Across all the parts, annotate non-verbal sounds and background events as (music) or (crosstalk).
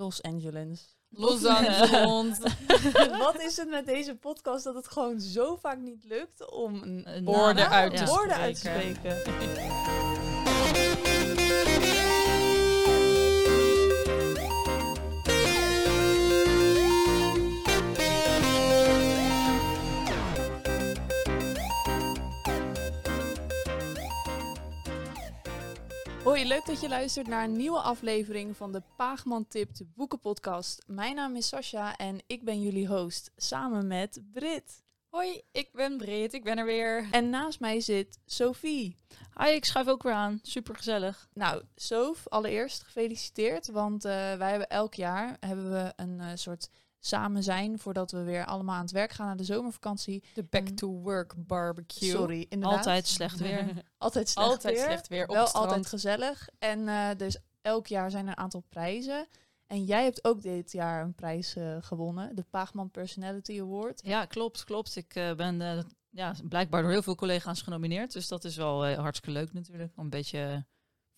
Los Angeles. Los Angeles. (laughs) Wat is het met deze podcast dat het gewoon zo vaak niet lukt om een uit Ja. woorden uit te spreken. Hoi, leuk dat je luistert naar een nieuwe aflevering van de Paagman Tip, de boekenpodcast. Mijn naam is Sascha en ik ben jullie host, samen met Brit. Hoi, ik ben Brit, ik ben er weer. En naast mij zit Sophie. Hi, ik schuif ook weer aan. Super gezellig. Nou, Sof, allereerst gefeliciteerd, want eh, wij hebben elk jaar hebben we een eh, soort samen zijn voordat we weer allemaal aan het werk gaan naar de zomervakantie. De back to work barbecue. Sorry, inderdaad. Altijd slecht weer. (laughs) Altijd slecht Altijd weer. slecht weer op Wel het strand. altijd gezellig. En eh, dus elk jaar zijn er een aantal prijzen. En jij hebt ook dit jaar een prijs eh, gewonnen, de Paagman Personality Award. Ja, klopt, klopt. Ik eh, ben ja, blijkbaar door heel veel collega's genomineerd. Dus dat is wel eh, hartstikke leuk natuurlijk. Om een beetje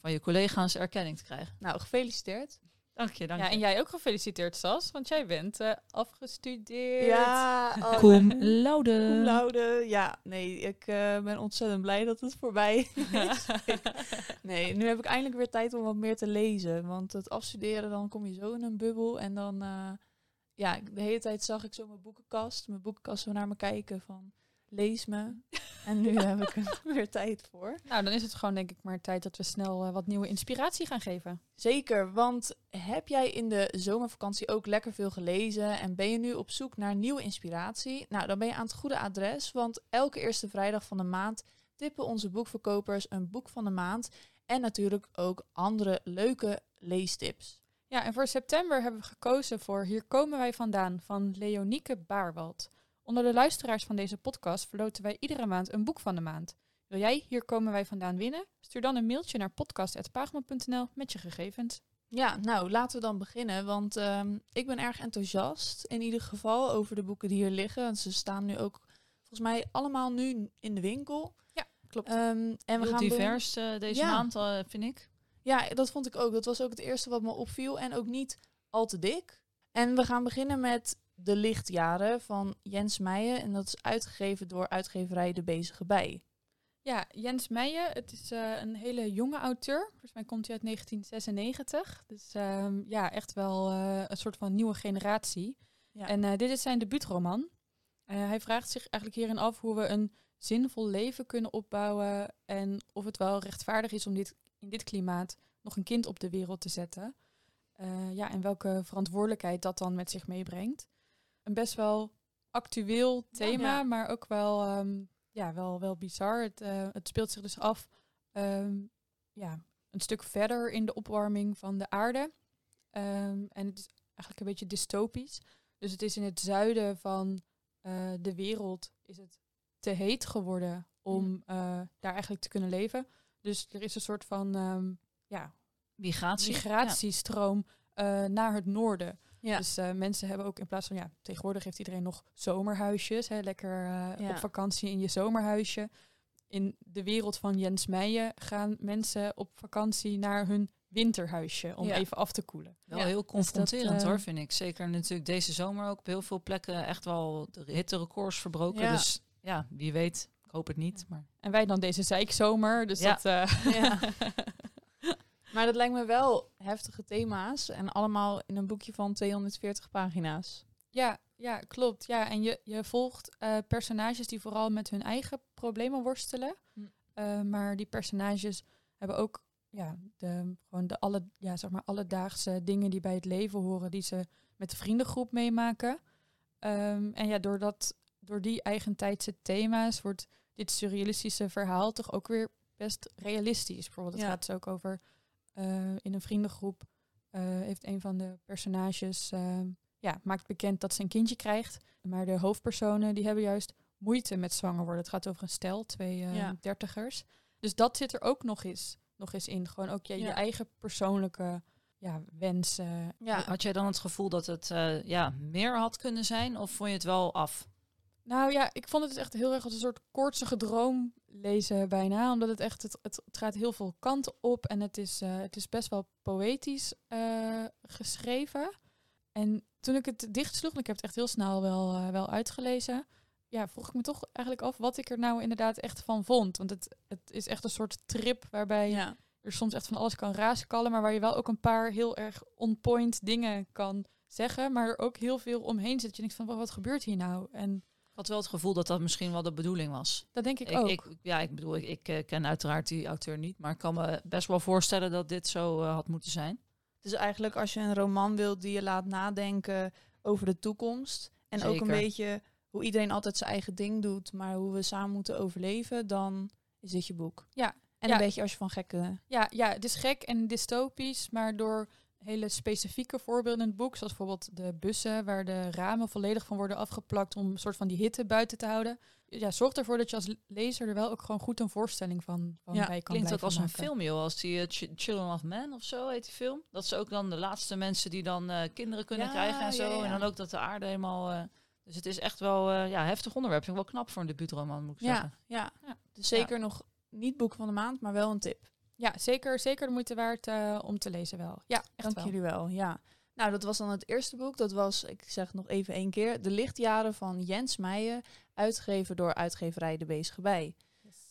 van je collega's erkenning te krijgen. Nou, gefeliciteerd. Dank je, dank Ja, je. en jij ook gefeliciteerd, Sas, want jij bent eh, afgestudeerd. Ja, oh, Cum (laughs) laude. Cum laude. Ja, nee, ik eh, ben ontzettend blij dat het voorbij (laughs) is. (laughs) nee, nu heb ik eindelijk weer tijd om wat meer te lezen. Want het afstuderen, dan kom je zo in een bubbel. En dan, eh, ja, de hele tijd zag ik zo mijn boekenkast. Mijn boekenkast zo naar me kijken van, lees me. (laughs) En nu heb ik er weer (laughs) tijd voor. Nou, dan is het gewoon denk ik maar tijd dat we snel eh, wat nieuwe inspiratie gaan geven. Zeker, want heb jij in de zomervakantie ook lekker veel gelezen en ben je nu op zoek naar nieuwe inspiratie? Nou, dan ben je aan het goede adres, want elke eerste vrijdag van de maand tippen onze boekverkopers een boek van de maand en natuurlijk ook andere leuke leestips. Ja, en voor september hebben we gekozen voor Hier komen wij vandaan van Leonieke Baarwald. Onder de luisteraars van deze podcast verloten wij iedere maand een boek van de maand. Wil jij Hier komen wij vandaan winnen? Stuur dan een mailtje naar podcast.paagman.nl met je gegevens. Ja, nou laten we dan beginnen, want ehm, ik ben erg enthousiast in ieder geval over de boeken die hier liggen. Want ze staan nu ook volgens mij allemaal nu in de winkel. Klopt. Ehm, en we Heel gaan divers eh, deze Ja. maand, eh, vind ik. Ja, dat vond ik ook. Dat was ook het eerste wat me opviel. En ook niet al te dik. En we gaan beginnen met De Lichtjaren van Jens Meijen. En dat is uitgegeven door uitgeverij De Bezige Bij. Ja, Jens Meijen, het is eh, een hele jonge auteur. Volgens mij komt hij uit 1996. Dus ehm, ja, echt wel eh, een soort van nieuwe generatie. Ja. En eh, dit is zijn debuutroman. Hij vraagt zich eigenlijk hierin af hoe we een zinvol leven kunnen opbouwen. En of het wel rechtvaardig is om dit, in dit klimaat nog een kind op de wereld te zetten. Ja, en welke verantwoordelijkheid dat dan met zich meebrengt. Een best wel actueel thema, Ja. maar ook wel, ehm, ja, wel, wel bizar. Het, eh, het speelt zich dus af ehm, ja, een stuk verder in de opwarming van de aarde. Ehm, en het is eigenlijk een beetje dystopisch. Dus het is in het zuiden van eh, de wereld is het te heet geworden om Mm. eh, daar eigenlijk te kunnen leven. Dus er is een soort van ja, Migratie. migratiestroom naar het noorden. Ja. Dus eh, mensen hebben ook in plaats van, ja, tegenwoordig heeft iedereen nog zomerhuisjes. Hè, lekker eh, Ja. op vakantie in je zomerhuisje. In de wereld van Jens Meijen gaan mensen op vakantie naar hun winterhuisje om Ja. even af te koelen. Wel Ja, heel confronterend eh, hoor, vind ik. Zeker natuurlijk deze zomer ook op heel veel plekken echt wel de hitterecords verbroken. Ja. Dus ja, wie weet. Ik hoop het niet. Maar En wij dan deze zeikzomer. Dus Ja. dat, eh, Ja. (laughs) maar dat lijkt me wel heftige thema's. En allemaal in een boekje van 240 pagina's. Ja, ja, klopt. Ja, en je, je volgt eh, personages die vooral met hun eigen problemen worstelen. Hm. Eh, maar die personages hebben ook ja, de, gewoon de alle, ja, zeg maar alledaagse dingen die bij het leven horen, die ze met de vriendengroep meemaken. Ehm, en ja, door, dat, door die eigentijdse thema's wordt dit surrealistische verhaal toch ook weer best realistisch. Bijvoorbeeld, het Ja. gaat dus ook over eh, in een vriendengroep eh, heeft een van de personages ehm, ja, maakt bekend dat ze een kindje krijgt. Maar de hoofdpersonen die hebben juist moeite met zwanger worden. Het gaat over een stel, twee eh, Ja. dertigers. Dus dat zit er ook nog eens, nog eens in. Gewoon ook je, je eigen persoonlijke ja, wensen. Ja, had jij dan het gevoel dat het eh, ja, meer had kunnen zijn? Of vond je het wel af? Nou ja, ik vond het echt heel erg als een soort koortsige droom lezen bijna. Omdat het echt, het, het, het gaat heel veel kanten op en het is, eh, het is best wel poëtisch eh, geschreven. En toen ik het dichtsloeg, en ik heb het echt heel snel wel, eh, wel uitgelezen, ja, vroeg ik me toch eigenlijk af wat ik er nou inderdaad echt van vond. Want het, het is echt een soort trip waarbij Ja. er soms echt van alles kan raaskallen, maar waar je wel ook een paar heel erg on-point dingen kan zeggen, maar er ook heel veel omheen zit. Je denkt van, "Wa- wat gebeurt hier nou? En had wel het gevoel dat dat misschien wel de bedoeling was. dat denk ik, Ik, ook. ik, ja, ik bedoel, ik, ik eh, ken uiteraard die auteur niet, maar ik kan me best wel voorstellen dat dit zo eh, had moeten zijn. Dus eigenlijk als je een roman wilt die je laat nadenken over de toekomst. En ook een beetje hoe iedereen altijd zijn eigen ding doet, maar hoe we samen moeten overleven, dan is dit je boek. Ja. En Ja. een beetje als je van gekke... Ja, ja, het is gek en dystopisch, maar door hele specifieke voorbeelden in het boek, zoals bijvoorbeeld de bussen waar de ramen volledig van worden afgeplakt om een soort van die hitte buiten te houden. Ja, zorgt ervoor dat je als lezer er wel ook gewoon goed een voorstelling van, van Ja, bij kan Klinkt ook blijven als een film, joh. Als die eh, Ch- Children of Men of zo heet die film. Dat ze ook dan de laatste mensen die dan eh, kinderen kunnen Ja, krijgen en zo. ja. En dan ook dat de aarde helemaal... eh, dus het is echt wel ja, heftig onderwerp. Vind ik wel knap voor een debuutroman, moet ik Ja, zeggen. ja. Ja. Dus zeker nog niet boek van de maand, maar wel een tip. Ja, zeker, zeker de moeite waard eh, om te lezen wel. Ja, echt Dank wel. jullie wel, ja. Nou, dat was dan het eerste boek. Dat was, ik zeg nog even één keer, De Lichtjaren van Jens Meijen, uitgegeven door uitgeverij De Bezige Bij.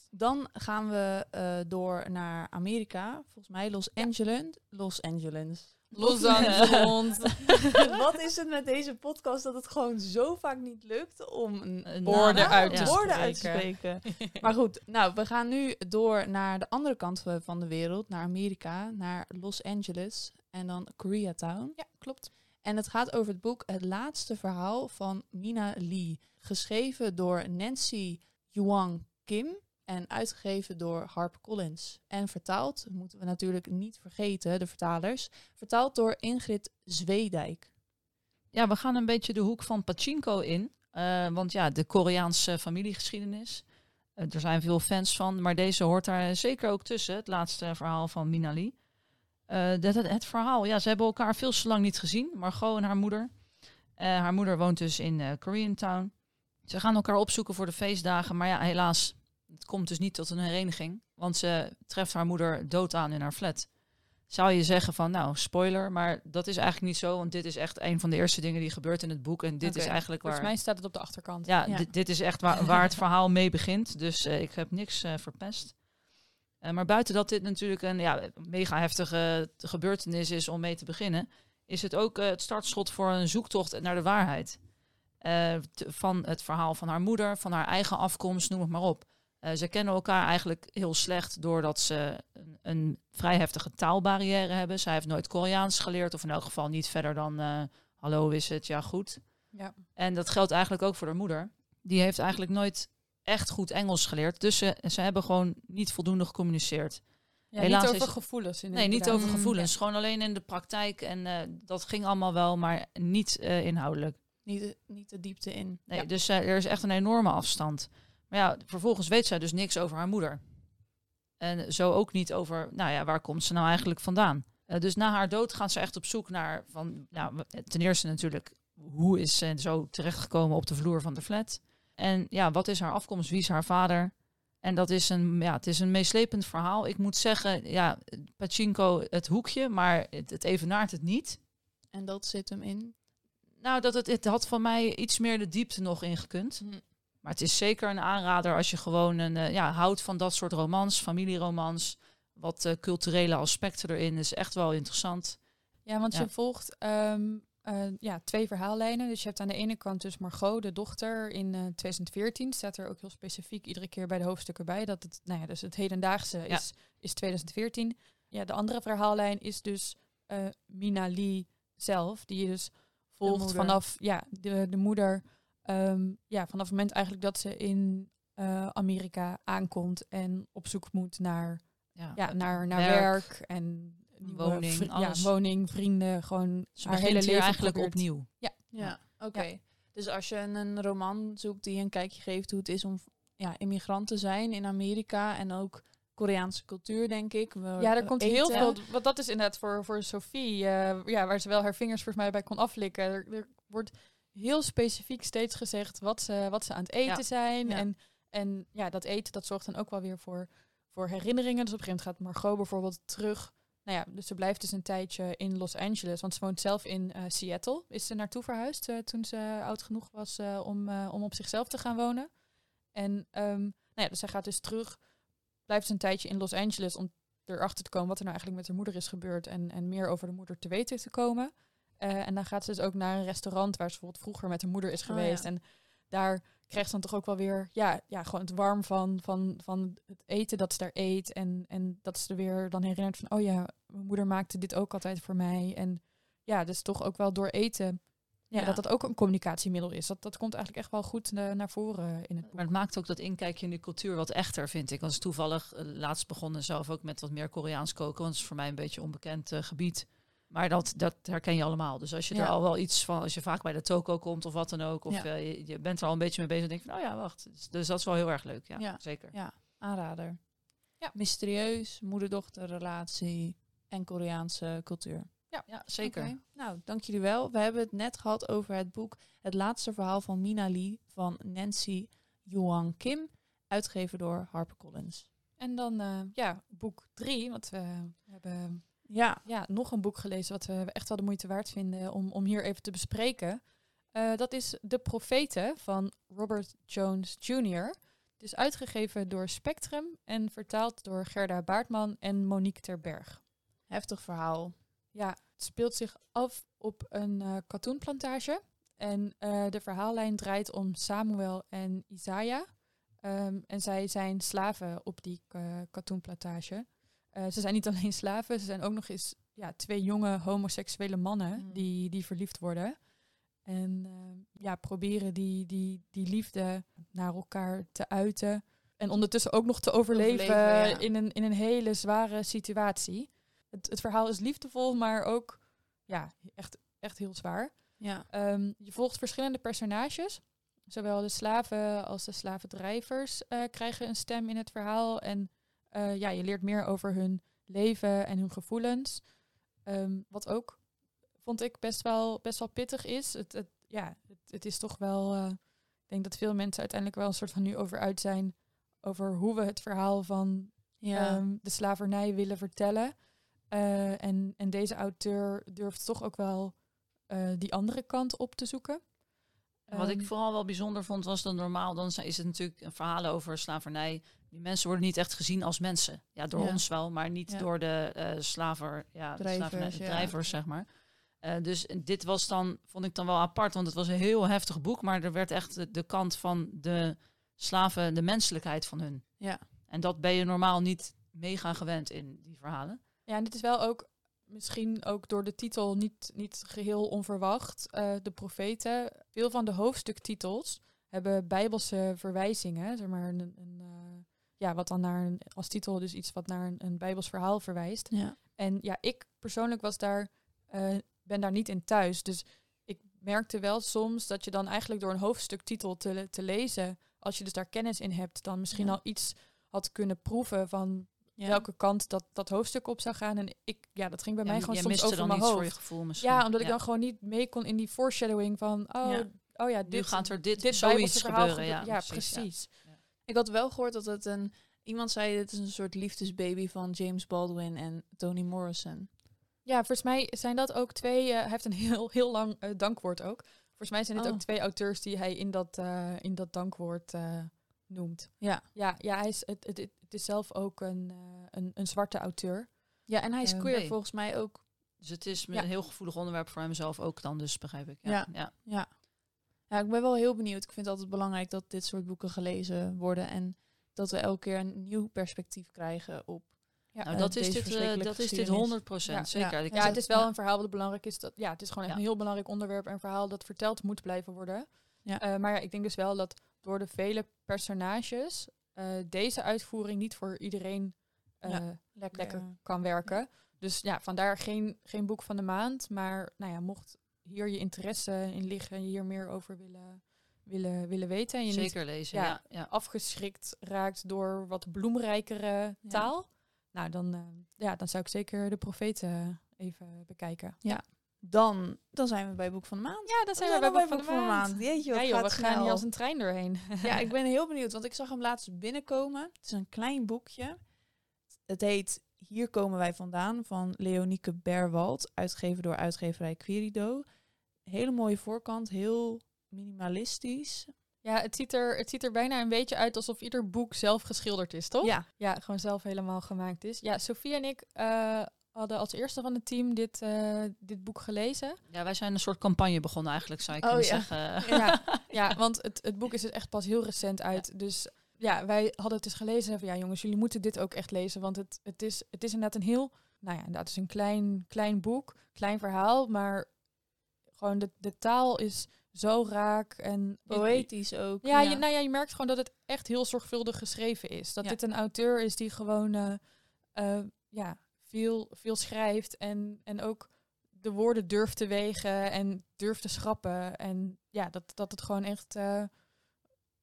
Dan gaan we eh, door naar Amerika, volgens mij Los Angeles. Los Angeles. Los (laughs) Angeles. (laughs) Wat is het met deze podcast dat het gewoon zo vaak niet lukt om een Woorden uit ja. te woorden uit te spreken. (laughs) Maar goed, nou, we gaan nu door naar de andere kant van de wereld, naar Amerika, naar Los Angeles en dan Koreatown. ja, klopt. En het gaat over het boek Het laatste verhaal van Mina Lee. Geschreven door Nancy Yuang Kim en uitgegeven door HarperCollins. En vertaald, moeten we natuurlijk niet vergeten, de vertalers, vertaald door Ingrid Zweedijk. Ja, we gaan een beetje de hoek van Pachinko in. Eh, want ja, de Koreaanse familiegeschiedenis. Eh, er zijn veel fans van, maar deze hoort daar zeker ook tussen. Het laatste verhaal van Minali. Eh dat, het, het verhaal, ja, ze hebben elkaar veel te lang niet gezien. Margot en haar moeder. Haar moeder woont dus in Koreatown. Ze gaan elkaar opzoeken voor de feestdagen. Maar ja, helaas, het komt dus niet tot een hereniging. Want ze treft haar moeder dood aan in haar flat zou je zeggen van, nou, spoiler, maar dat is eigenlijk niet zo, want dit is echt een van de eerste dingen die gebeurt in het boek en dit is eigenlijk waar, Volgens mij staat het op de achterkant. ja, Ja. Dit, dit is echt waar, waar het verhaal mee begint, dus eh, ik heb niks eh, verpest. Eh, maar buiten dat dit natuurlijk een ja, mega heftige gebeurtenis is om mee te beginnen, is het ook het startschot voor een zoektocht naar de waarheid. Van het verhaal van haar moeder, van haar eigen afkomst, noem het maar op. Eh, ze kennen elkaar eigenlijk heel slecht doordat ze een, een vrij heftige taalbarrière hebben. Zij heeft nooit Koreaans geleerd, of in elk geval niet verder dan eh, hallo is het, ja goed. Ja. En dat geldt eigenlijk ook voor haar moeder. Die heeft eigenlijk nooit echt goed Engels geleerd. Dus ze, ze hebben gewoon niet voldoende gecommuniceerd. Ja, Helaas niet over gevoelens. Nee, niet over Mm, gevoelens. Gewoon alleen in de praktijk. En eh, dat ging allemaal wel, maar niet inhoudelijk. Niet, niet de diepte in. Nee, Ja. Dus er is echt een enorme afstand. Maar ja, vervolgens weet zij dus niks over haar moeder. En zo ook niet over, nou ja, waar komt ze nou eigenlijk vandaan? Eh, dus na haar dood gaan ze echt op zoek naar, van, nou, ten eerste natuurlijk, hoe is ze zo terechtgekomen op de vloer van de flat? En ja, wat is haar afkomst? Wie is haar vader? En dat is een, ja, het is een meeslepend verhaal. Ik moet zeggen, ja, Pachinko het hoekje, maar het, het evenaart het niet. En dat zit hem in. Nou, dat het, het had van mij iets meer de diepte nog ingekund. Maar het is zeker een aanrader als je gewoon een, eh, ja, houdt van dat soort romans, familieromans. Wat eh, culturele aspecten erin is echt wel interessant. Ja, want Ja. je volgt ehm, eh, ja, twee verhaallijnen. Dus je hebt aan de ene kant dus Margot, de dochter, in eh 2014. Staat er ook heel specifiek iedere keer bij de hoofdstukken bij. Dat het, nou ja, dus het hedendaagse Ja. is, is 2014. Ja, de andere verhaallijn is dus Mina Lee zelf. Die je dus volgt vanaf ja, de, de moeder. Ehm, ja, vanaf het moment eigenlijk dat ze in eh, Amerika aankomt en op zoek moet naar Ja, ja, naar, naar werk. werk, en nieuwe woning, vri- alles. ja, woning, vrienden, gewoon Ze haar hele leven eigenlijk probeert- opnieuw. Ja, oké. Dus als je een, een roman zoekt die een kijkje geeft hoe het is om ja, immigrant te zijn in Amerika en ook Koreaanse cultuur, denk ik. We- Ja, er komt heel veel. Want dat is inderdaad voor, voor Sophie, eh, ja, waar ze wel haar vingers volgens mij bij kon aflikken. Er, er wordt heel specifiek steeds gezegd wat ze, wat ze aan het eten Ja. zijn. Ja. En, en ja, dat eten dat zorgt dan ook wel weer voor, voor herinneringen. Dus op een gegeven moment gaat Margot bijvoorbeeld terug. Nou ja, dus ze blijft dus een tijdje in Los Angeles. Want ze woont zelf in eh, Seattle. Is ze naartoe verhuisd eh, toen ze oud genoeg was eh, om, om op zichzelf te gaan wonen. En ehm, nou ja, dus zij gaat dus terug. Blijft dus een tijdje in Los Angeles om erachter te komen wat er nou eigenlijk met haar moeder is gebeurd. En, en meer over de moeder te weten te komen. Eh, en dan gaat ze dus ook naar een restaurant waar ze bijvoorbeeld vroeger met haar moeder is Oh, geweest. ja. En daar krijgt ze dan toch ook wel weer, ja, ja gewoon het warm van, van, van het eten dat ze daar eet. En, en dat ze er weer dan herinnert van, oh ja, mijn moeder maakte dit ook altijd voor mij. En ja, dus toch ook wel door eten, ja, Ja. dat dat ook een communicatiemiddel is. Dat, dat komt eigenlijk echt wel goed eh, naar voren in het boek. Maar het maakt ook dat inkijkje in de cultuur wat echter, vind ik. Want het is toevallig eh, laatst begonnen zelf ook met wat meer Koreaans koken. Want het is voor mij een beetje een onbekend gebied. Maar dat, dat herken je allemaal. Dus als je Ja. er al wel iets van, als je vaak bij de toko komt of wat dan ook. Of Ja. eh, je, je bent er al een beetje mee bezig. Dan denk je van, oh ja, wacht. Dus, dus dat is wel heel erg leuk. Ja, Ja. zeker. Ja, aanrader. Ja. Mysterieus, moeder-dochter relatie en Koreaanse cultuur. Ja, zeker. Oké, Nou, dank jullie wel. We hebben het net gehad over het boek Het laatste verhaal van Mina Lee van Nancy Yuang Kim, uitgegeven door HarperCollins. En dan, eh, ja, boek drie, want we hebben Ja, ja, nog een boek gelezen wat we echt wel de moeite waard vinden om, om hier even te bespreken. Eh, dat is De Profeten van Robert Jones Jr. Het is uitgegeven door Spectrum en vertaald door Gerda Baartman en Monique Terberg. heftig verhaal. Ja, het speelt zich af op een eh katoenplantage. En eh, de verhaallijn draait om Samuel en Isaiah. Ehm, en zij zijn slaven op die katoenplantage. Eh, ze zijn niet alleen slaven, ze zijn ook nog eens ja, twee jonge homoseksuele mannen Mm. die, die verliefd worden. En eh, ja, proberen die, die, die liefde naar elkaar te uiten. En ondertussen ook nog te overleven, Overleven, ja. in, een, in een hele zware situatie. Het, het verhaal is liefdevol, maar ook ja, echt, echt heel zwaar. Ja, Ehm, je volgt verschillende personages. Zowel de slaven als de slavendrijvers eh, krijgen een stem in het verhaal. En eh, ja, je leert meer over hun leven en hun gevoelens. Ehm, wat ook, vond ik, best wel, best wel pittig is. Het, het, ja, het, het is toch wel... eh, ik denk dat veel mensen uiteindelijk wel een soort van nu over uit zijn... over hoe we het verhaal van ja. ehm, de slavernij willen vertellen. Eh, en, en deze auteur durft toch ook wel die andere kant op te zoeken. Wat ik Ehm, vooral wel bijzonder vond, was dat normaal, dan is het natuurlijk een verhaal over slavernij. Die mensen worden niet echt gezien als mensen. Ja, door Ja. ons wel, maar niet Ja. door de eh slaver, ja, de Drijvers, ja. drijvers, zeg maar. Eh, dus dit was dan, vond ik dan wel apart, want het was een heel heftig boek, maar er werd echt de, de kant van de slaven, de menselijkheid van hun. Ja. En dat ben je normaal niet mega gewend in die verhalen. Ja, en dit is wel ook misschien ook door de titel niet, niet geheel onverwacht. eh, de profeten. Veel van de hoofdstuktitels hebben bijbelse verwijzingen. Zeg maar een, een, eh, ja, wat dan naar een, als titel dus iets wat naar een, een bijbels verhaal verwijst. ja. En ja, ik persoonlijk was daar, eh, ben daar niet in thuis. Dus ik merkte wel soms dat je dan eigenlijk door een hoofdstuktitel te, te lezen, als je dus daar kennis in hebt, dan misschien Ja. al iets had kunnen proeven van Ja. welke kant dat, dat hoofdstuk op zou gaan. En ik, ja, dat ging bij mij gewoon soms over dan mijn hoofd. voor je gevoel misschien. Ja, omdat ik dan gewoon niet mee kon in die foreshadowing van, oh Ja. oh ja, Nu dit, gaat er dit, dit zoiets gebeuren. Ja, gebe- ja, precies. precies. Ik had wel gehoord dat het een... Iemand zei, dit is een soort liefdesbaby van James Baldwin en Toni Morrison. Ja, volgens mij zijn dat ook twee. eh, hij heeft een heel, heel lang eh, dankwoord ook. Volgens mij zijn dit Oh. ook twee auteurs die hij in dat, eh, in dat dankwoord noemt. Ja. Ja, ja hij is, het, het, het is zelf ook een, eh, een, een zwarte auteur. Ja, en hij is Ehm, queer nee. volgens mij ook. Dus het is Ja. een heel gevoelig onderwerp voor hemzelf ook dan, dus begrijp ik. Ja. Ja, ja. Ik ben wel heel benieuwd. Ik vind het altijd belangrijk dat dit soort boeken gelezen worden. En dat we elke keer een nieuw perspectief krijgen op... Ja, Nou, eh, dat is deze dit, eh, dat is dit geschiedenis. 100 Ja, zeker. ja. Het is wel ja. een verhaal wat belangrijk is. Dat, ja, het is gewoon echt Ja. een heel belangrijk onderwerp en verhaal dat verteld moet blijven worden. Ja. Eh, maar ja, ik denk dus wel dat door de vele personages eh, deze uitvoering niet voor iedereen eh, Ja, lekker kan werken. Dus ja, vandaar geen, geen boek van de maand. Maar nou ja, mocht hier je interesse in liggen en je hier meer over willen, willen, willen weten. En je niet lezen, ja, ja. ja. afgeschrikt raakt door wat bloemrijkere Ja. taal. Nou, dan, eh, ja, dan zou ik zeker de profeten even bekijken. Dan, dan zijn we bij Boek van de Maand. Ja, dat zijn Dan we bij Boek van de Maand. Jeetje, Ja wat joh, gaat we gaan hier als een trein doorheen. (laughs) Ja, ik ben heel benieuwd, want ik zag hem laatst binnenkomen. Het is een klein boekje. Het heet Hier komen wij vandaan van Leonieke Berwald, uitgegeven door uitgeverij Querido. Hele mooie voorkant, heel minimalistisch. Ja, het ziet, er, het ziet er bijna een beetje uit alsof ieder boek zelf geschilderd is, toch? Ja, Ja, gewoon zelf helemaal gemaakt is. Ja, Sofie en ik eh, hadden als eerste van het team dit, eh, dit boek gelezen. Ja, wij zijn een soort campagne begonnen eigenlijk, zou ik Oh, kunnen ja. zeggen. ja, (laughs) ja, want het, het boek is dus echt pas heel recent uit. Dus ja, wij hadden het dus gelezen. Van, ja, jongens, jullie moeten dit ook echt lezen. Want het, het, is, het is inderdaad een heel... Nou ja, inderdaad, het is een klein, klein boek, klein verhaal. Maar gewoon de, de taal is zo raak en... poëtisch ook. Ja, Je, nou ja, je merkt gewoon dat het echt heel zorgvuldig geschreven is. Dat Ja. dit een auteur is die gewoon eh, eh, ja, veel, veel schrijft en, en ook de woorden durft te wegen en durft te schrappen. En ja, dat, dat het gewoon echt eh,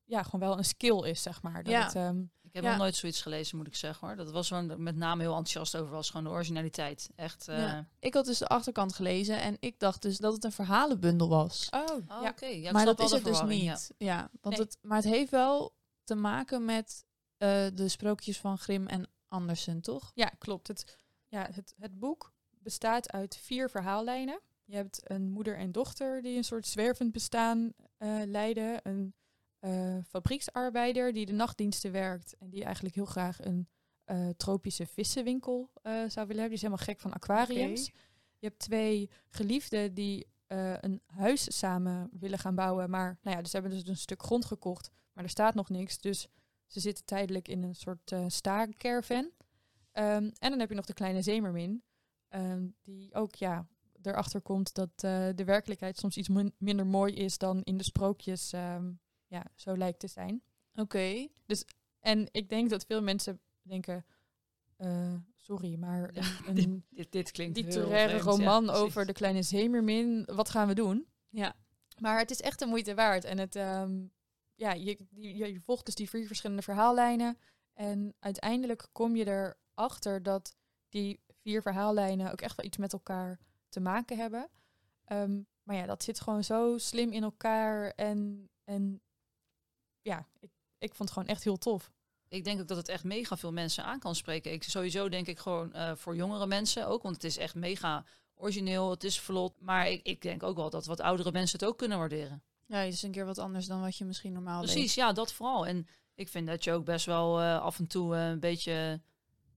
ja, gewoon wel een skill is, zeg maar. Dat Ja. het, ehm, Ik heb Ja. nog nooit zoiets gelezen, moet ik zeggen hoor. Dat was gewoon met name heel enthousiast over, was gewoon de originaliteit. Echt. eh, Ja. Ik had dus de achterkant gelezen en ik dacht dus dat het een verhalenbundel was. oh, Oh, ja. oké. Ja, ik maar dat wel is het dus niet. Ja, want Nee. het, maar het heeft wel te maken met eh, de sprookjes van Grimm en Andersen, toch? Ja, klopt. Het, ja, het, het boek bestaat uit vier verhaallijnen. Je hebt een moeder en dochter die een soort zwervend bestaan eh, leiden. Een eh, fabrieksarbeider die de nachtdiensten werkt en die eigenlijk heel graag een eh, tropische vissenwinkel zou willen hebben. Die is helemaal gek van aquariums. Je hebt twee geliefden die een huis samen willen gaan bouwen. Maar nou ja, dus hebben dus een stuk grond gekocht, maar er staat nog niks. Dus ze zitten tijdelijk in een soort eh sta-caravan. Ehm, en dan heb je nog de kleine Zemermin, ehm, die ook ja, erachter komt dat eh, de werkelijkheid soms iets min- minder mooi is dan in de sprookjes ehm, ja, zo lijkt te zijn. Oké. En ik denk dat veel mensen denken, eh, sorry, maar Ja, een, (laughs) een Dit, dit klinkt literaire heel vreemd, roman over de kleine Zemermin, wat gaan we doen? Ja. Maar het is echt de moeite waard. En het, ehm, ja, je, je, je volgt dus die vier verschillende verhaallijnen. En uiteindelijk kom je erachter dat die vier verhaallijnen ook echt wel iets met elkaar te maken hebben. Ehm, maar ja, dat zit gewoon zo slim in elkaar. En, en ja, ik, ik vond het gewoon echt heel tof. Ik denk ook dat het echt mega veel mensen aan kan spreken. Ik, sowieso denk ik gewoon eh, voor jongere mensen ook. Want het is echt mega origineel, het is vlot. Maar ik, ik denk ook wel dat wat oudere mensen het ook kunnen waarderen. Ja, het is een keer wat anders dan wat je misschien normaal Precies, ja, dat vooral. En ik vind dat je ook best wel eh, af en toe eh, een beetje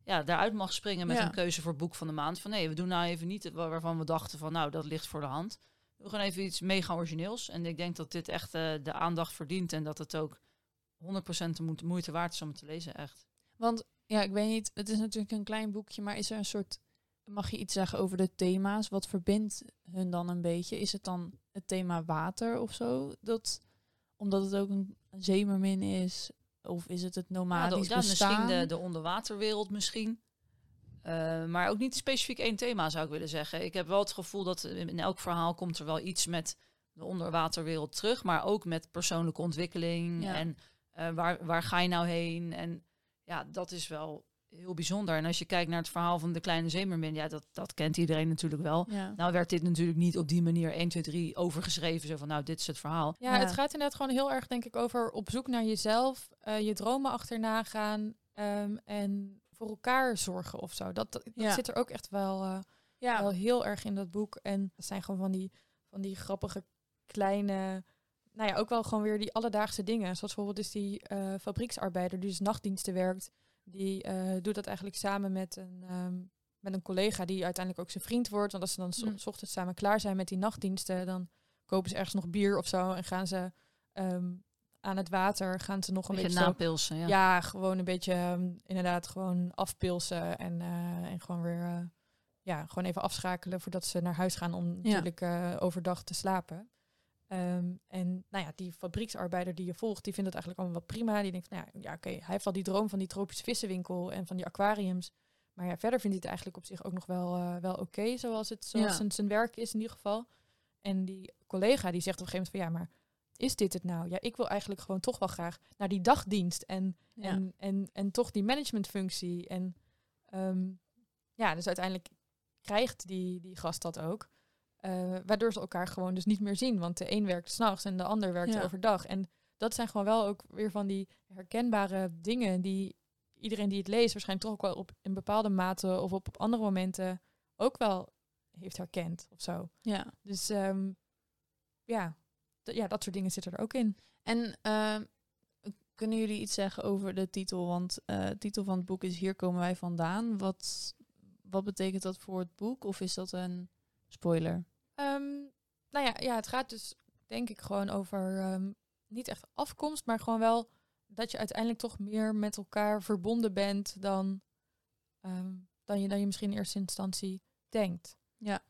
ja, daaruit mag springen met Ja. een keuze voor boek van de maand. Van nee, we doen nou even niet het waarvan we dachten van nou, dat ligt voor de hand. We gewoon even iets mega origineels. En ik denk dat dit echt eh, de aandacht verdient en dat het ook 100% de moeite- moeite waard is om het te lezen, echt. Want ja, ik weet niet, het is natuurlijk een klein boekje, maar is er een soort, mag je iets zeggen over de thema's? Wat verbindt hun dan een beetje? Is het dan het thema water of zo? Dat, omdat het ook een, een zeemermin is? Of is het het Ja, nomadisch de- ja, bestaan? misschien de, de onderwaterwereld misschien. Eh, maar ook niet specifiek één thema zou ik willen zeggen. Ik heb wel het gevoel dat in elk verhaal komt er wel iets met de onderwaterwereld terug. Maar ook met persoonlijke ontwikkeling. Ja. En eh, waar, waar ga je nou heen? En ja, dat is wel heel bijzonder. En als je kijkt naar het verhaal van de kleine zeemermin. Ja, dat, dat kent iedereen natuurlijk wel. Ja. Nou werd dit natuurlijk niet op die manier 1, 2, 3 overgeschreven. Zo van, nou, dit is het verhaal. Ja, Ja. het gaat inderdaad gewoon heel erg, denk ik, over op zoek naar jezelf, eh, je dromen achterna gaan ehm, en voor elkaar zorgen of zo. Dat, dat, Ja. zit er ook echt wel, eh, Ja. wel heel erg in dat boek. En dat zijn gewoon van die, van die grappige kleine, nou ja, ook wel gewoon weer die alledaagse dingen. Zoals bijvoorbeeld is die eh, fabrieksarbeider die dus nachtdiensten werkt. Die eh, doet dat eigenlijk samen met een, ehm, met een collega die uiteindelijk ook zijn vriend wordt. Want als ze dan s- Mm. s ochtends samen klaar zijn met die nachtdiensten, dan kopen ze ergens nog bier of zo en gaan ze ehm, aan het water, gaan ze nog een Beetje beetje, napilsen, ja. ja. gewoon een beetje ehm, inderdaad gewoon afpilsen en, eh, en gewoon weer eh, ja, gewoon even afschakelen voordat ze naar huis gaan om Ja. natuurlijk overdag te slapen. Ehm, en nou ja, die fabrieksarbeider die je volgt, die vindt het eigenlijk allemaal wel prima. Die denkt van, nou ja, ja oké, hij heeft al die droom van die tropische vissenwinkel en van die aquariums. Maar ja, verder vindt hij het eigenlijk op zich ook nog wel, eh, wel oké, zoals het zoals Ja. zijn, zijn werk is in ieder geval. En die collega die zegt op een gegeven moment van, ja, maar is dit het nou? Ja, ik wil eigenlijk gewoon toch wel graag naar die dagdienst en, Ja. en, en, en toch die managementfunctie. En ehm, ja, dus uiteindelijk krijgt die, die gast dat ook. Eh, waardoor ze elkaar gewoon dus niet meer zien. Want de een werkt s'nachts en de ander werkt Ja. overdag. En dat zijn gewoon wel ook weer van die herkenbare dingen die iedereen die het leest waarschijnlijk toch ook wel op een bepaalde mate of op, op andere momenten ook wel heeft herkend of zo. Ja. Dus ehm, ja, ja, dat soort dingen zitten er ook in. En ehm, kunnen jullie iets zeggen over de titel? Want eh, de titel van het boek is Hier komen wij vandaan. Wat, wat betekent dat voor het boek? Of is dat een spoiler? Ehm, nou ja, ja, het gaat dus denk ik gewoon over ehm, niet echt afkomst, maar gewoon wel dat je uiteindelijk toch meer met elkaar verbonden bent dan, ehm, dan, je, dan je misschien in eerste instantie denkt. Ja.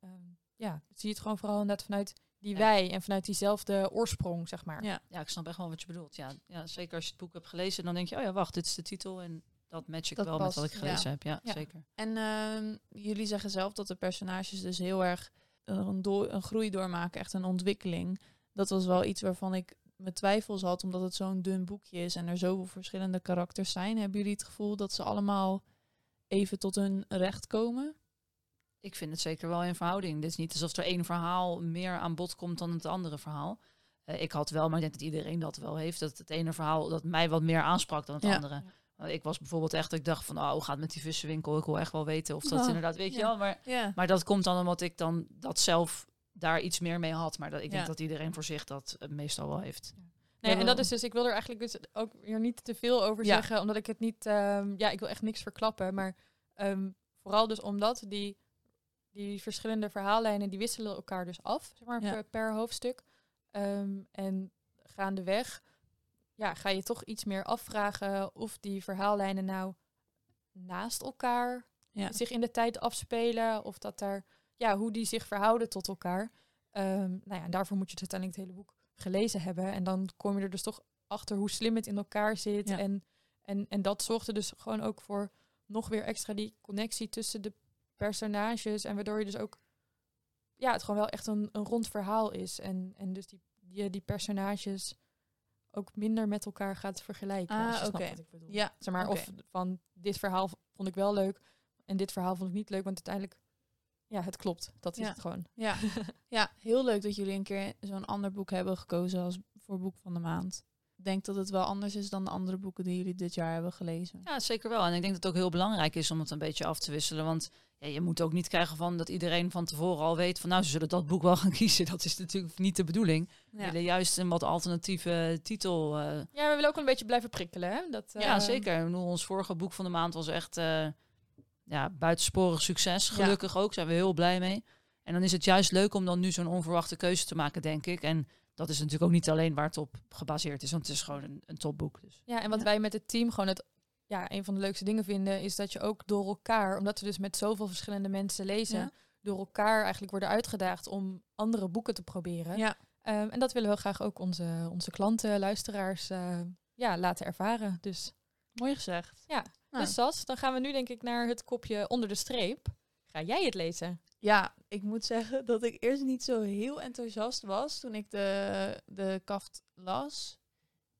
Ehm, ja, zie je het gewoon vooral inderdaad vanuit die Ja. wij en vanuit diezelfde oorsprong, zeg maar. Ja. Ja, ik snap echt wel wat je bedoelt. Ja, ja, zeker als je het boek hebt gelezen, dan denk je, oh ja, wacht, dit is de titel en dat match ik Dat wel met wat ik gelezen ja. heb. Ja, Ja. zeker. En ehm, jullie zeggen zelf dat de personages dus heel erg een, door, een groei doormaken, echt een ontwikkeling. Dat was wel iets waarvan ik mijn twijfels had, omdat het zo'n dun boekje is en er zoveel verschillende karakters zijn. Hebben jullie het gevoel dat ze allemaal even tot hun recht komen? Ik vind het zeker wel in verhouding. Dit is niet alsof er één verhaal meer aan bod komt dan het andere verhaal. Eh, ik had wel, maar ik denk dat iedereen dat wel heeft, dat het ene verhaal dat mij wat meer aansprak dan het Ja. andere. Ik was bijvoorbeeld echt, ik dacht van, oh, hoe gaat met die vissenwinkel? Ik wil echt wel weten of dat Oh, inderdaad, weet je wel. Maar, Ja. maar dat komt dan omdat ik dan dat zelf daar iets meer mee had. Maar dat, ik denk dat iedereen voor zich dat eh, meestal wel heeft. Nee, en dat is dus, ik wil er eigenlijk dus ook weer niet te veel over zeggen, omdat ik het niet, ehm, ja, ik wil echt niks verklappen, maar ehm, vooral dus omdat die, die verschillende verhaallijnen, die wisselen elkaar dus af, zeg maar, per, per hoofdstuk. Ehm, en gaandeweg, ja, ga je toch iets meer afvragen of die verhaallijnen nou naast elkaar Ja. zich in de tijd afspelen, of dat daar, ja, hoe die zich verhouden tot elkaar. Ehm, nou ja, en daarvoor moet je het uiteindelijk het hele boek gelezen hebben. En dan kom je er dus toch achter hoe slim het in elkaar zit. Ja. En, en, en dat zorgde dus gewoon ook voor nog weer extra die connectie tussen de personages. En waardoor je dus ook, ja, het gewoon wel echt een, een rond verhaal is. En, en dus die, die, die personages ook minder met elkaar gaat vergelijken. Ah, oké. Ja, Zeg maar, of van dit verhaal vond ik wel leuk en dit verhaal vond ik niet leuk, want uiteindelijk, ja, het klopt. Dat is Ja. het gewoon. Ja. (laughs) ja, heel leuk dat jullie een keer zo'n ander boek hebben gekozen als voor boek van de maand. Ik denk dat het wel anders is dan de andere boeken die jullie dit jaar hebben gelezen. Ja, zeker wel. En ik denk dat het ook heel belangrijk is om het een beetje af te wisselen. Want ja, je moet ook niet krijgen van dat iedereen van tevoren al weet van nou, ze zullen dat boek wel (laughs) gaan kiezen. Dat is natuurlijk niet de bedoeling. We Ja, willen juist een wat alternatieve titel. eh, Ja, we willen ook een beetje blijven prikkelen, hè? Dat, ja, eh, zeker. Ik bedoel, ons vorige boek van de maand was echt eh, ja, buitensporig succes. Ja. Gelukkig ook, zijn we heel blij mee. En dan is het juist leuk om dan nu zo'n onverwachte keuze te maken, denk ik. En dat is natuurlijk ook niet alleen waar het op gebaseerd is, want het is gewoon een, een topboek. Dus. Ja, en wat Ja. wij met het team gewoon het, ja, een van de leukste dingen vinden, is dat je ook door elkaar, omdat we dus met zoveel verschillende mensen lezen, Ja. door elkaar eigenlijk worden uitgedaagd om andere boeken te proberen. ja. Ehm, en dat willen we graag ook onze, onze klanten, luisteraars, eh, ja, laten ervaren. Dus, mooi gezegd. Ja, Nou, dus Sas, dan gaan we nu denk ik naar het kopje onder de streep. Ga jij het lezen? Ja, ik moet zeggen dat ik eerst niet zo heel enthousiast was toen ik de, de kaft las.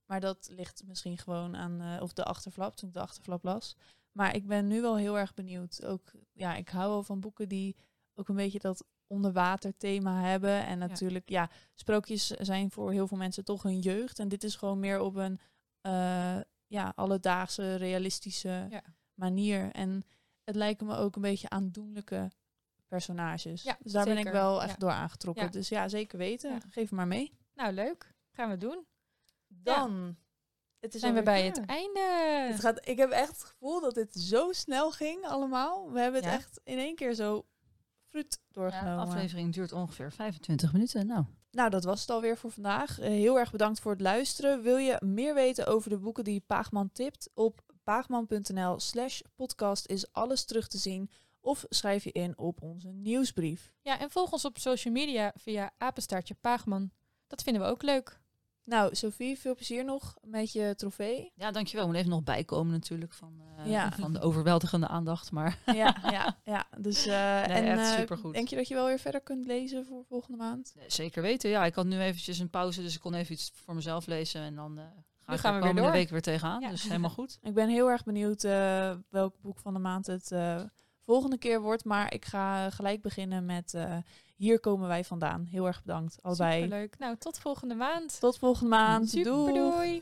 Maar dat ligt misschien gewoon aan, eh, of de achterflap, toen ik de achterflap las. Maar ik ben nu wel heel erg benieuwd. Ook, ja, ik hou wel van boeken die ook een beetje dat onderwater thema hebben. En natuurlijk, ja. sprookjes zijn voor heel veel mensen toch hun jeugd. En dit is gewoon meer op een eh, ja, alledaagse, realistische Ja. manier. En het lijken me ook een beetje aandoenlijke personages. Ja, dus daar ben ik wel echt Ja. door aangetrokken. Ja. Dus ja, zeker weten. Ja. Geef maar mee. Nou, leuk. Gaan we doen. Dan het is Zijn we bij klaar. het einde. Het gaat, ik heb echt het gevoel dat dit zo snel ging allemaal. We hebben het Ja. echt in één keer zo fruit doorgenomen. de aflevering duurt ongeveer 25 minuten. Nou, Nou, dat was het alweer voor vandaag. Eh, heel erg bedankt voor het luisteren. Wil je meer weten over de boeken die Paagman tipt? Op paagman.nl slash podcast is alles terug te zien. Of schrijf je in op onze nieuwsbrief. Ja, en volg ons op social media via apenstaartje Paagman. Dat vinden we ook leuk. Nou, Sophie, veel plezier nog met je trofee. ja, dankjewel. Moet even nog bijkomen natuurlijk van, eh, Ja. van de overweldigende aandacht. Maar (laughs) ja, ja, ja. Dus, eh, Nee, en, echt eh, supergoed. Denk je dat je wel weer verder kunt lezen voor volgende maand? Nee, zeker weten. Ja, ik had nu eventjes een pauze, dus ik kon even iets voor mezelf lezen. En dan eh, ga ik gaan we weer komende door. week weer tegenaan. Ja. Dus helemaal goed. Ik ben heel erg benieuwd eh, welk boek van de maand het eh, volgende keer wordt. Maar ik ga gelijk beginnen met eh, hier komen wij vandaan. Heel erg bedankt, allebei. Superleuk. Nou, tot volgende maand. Tot volgende maand. Super doei.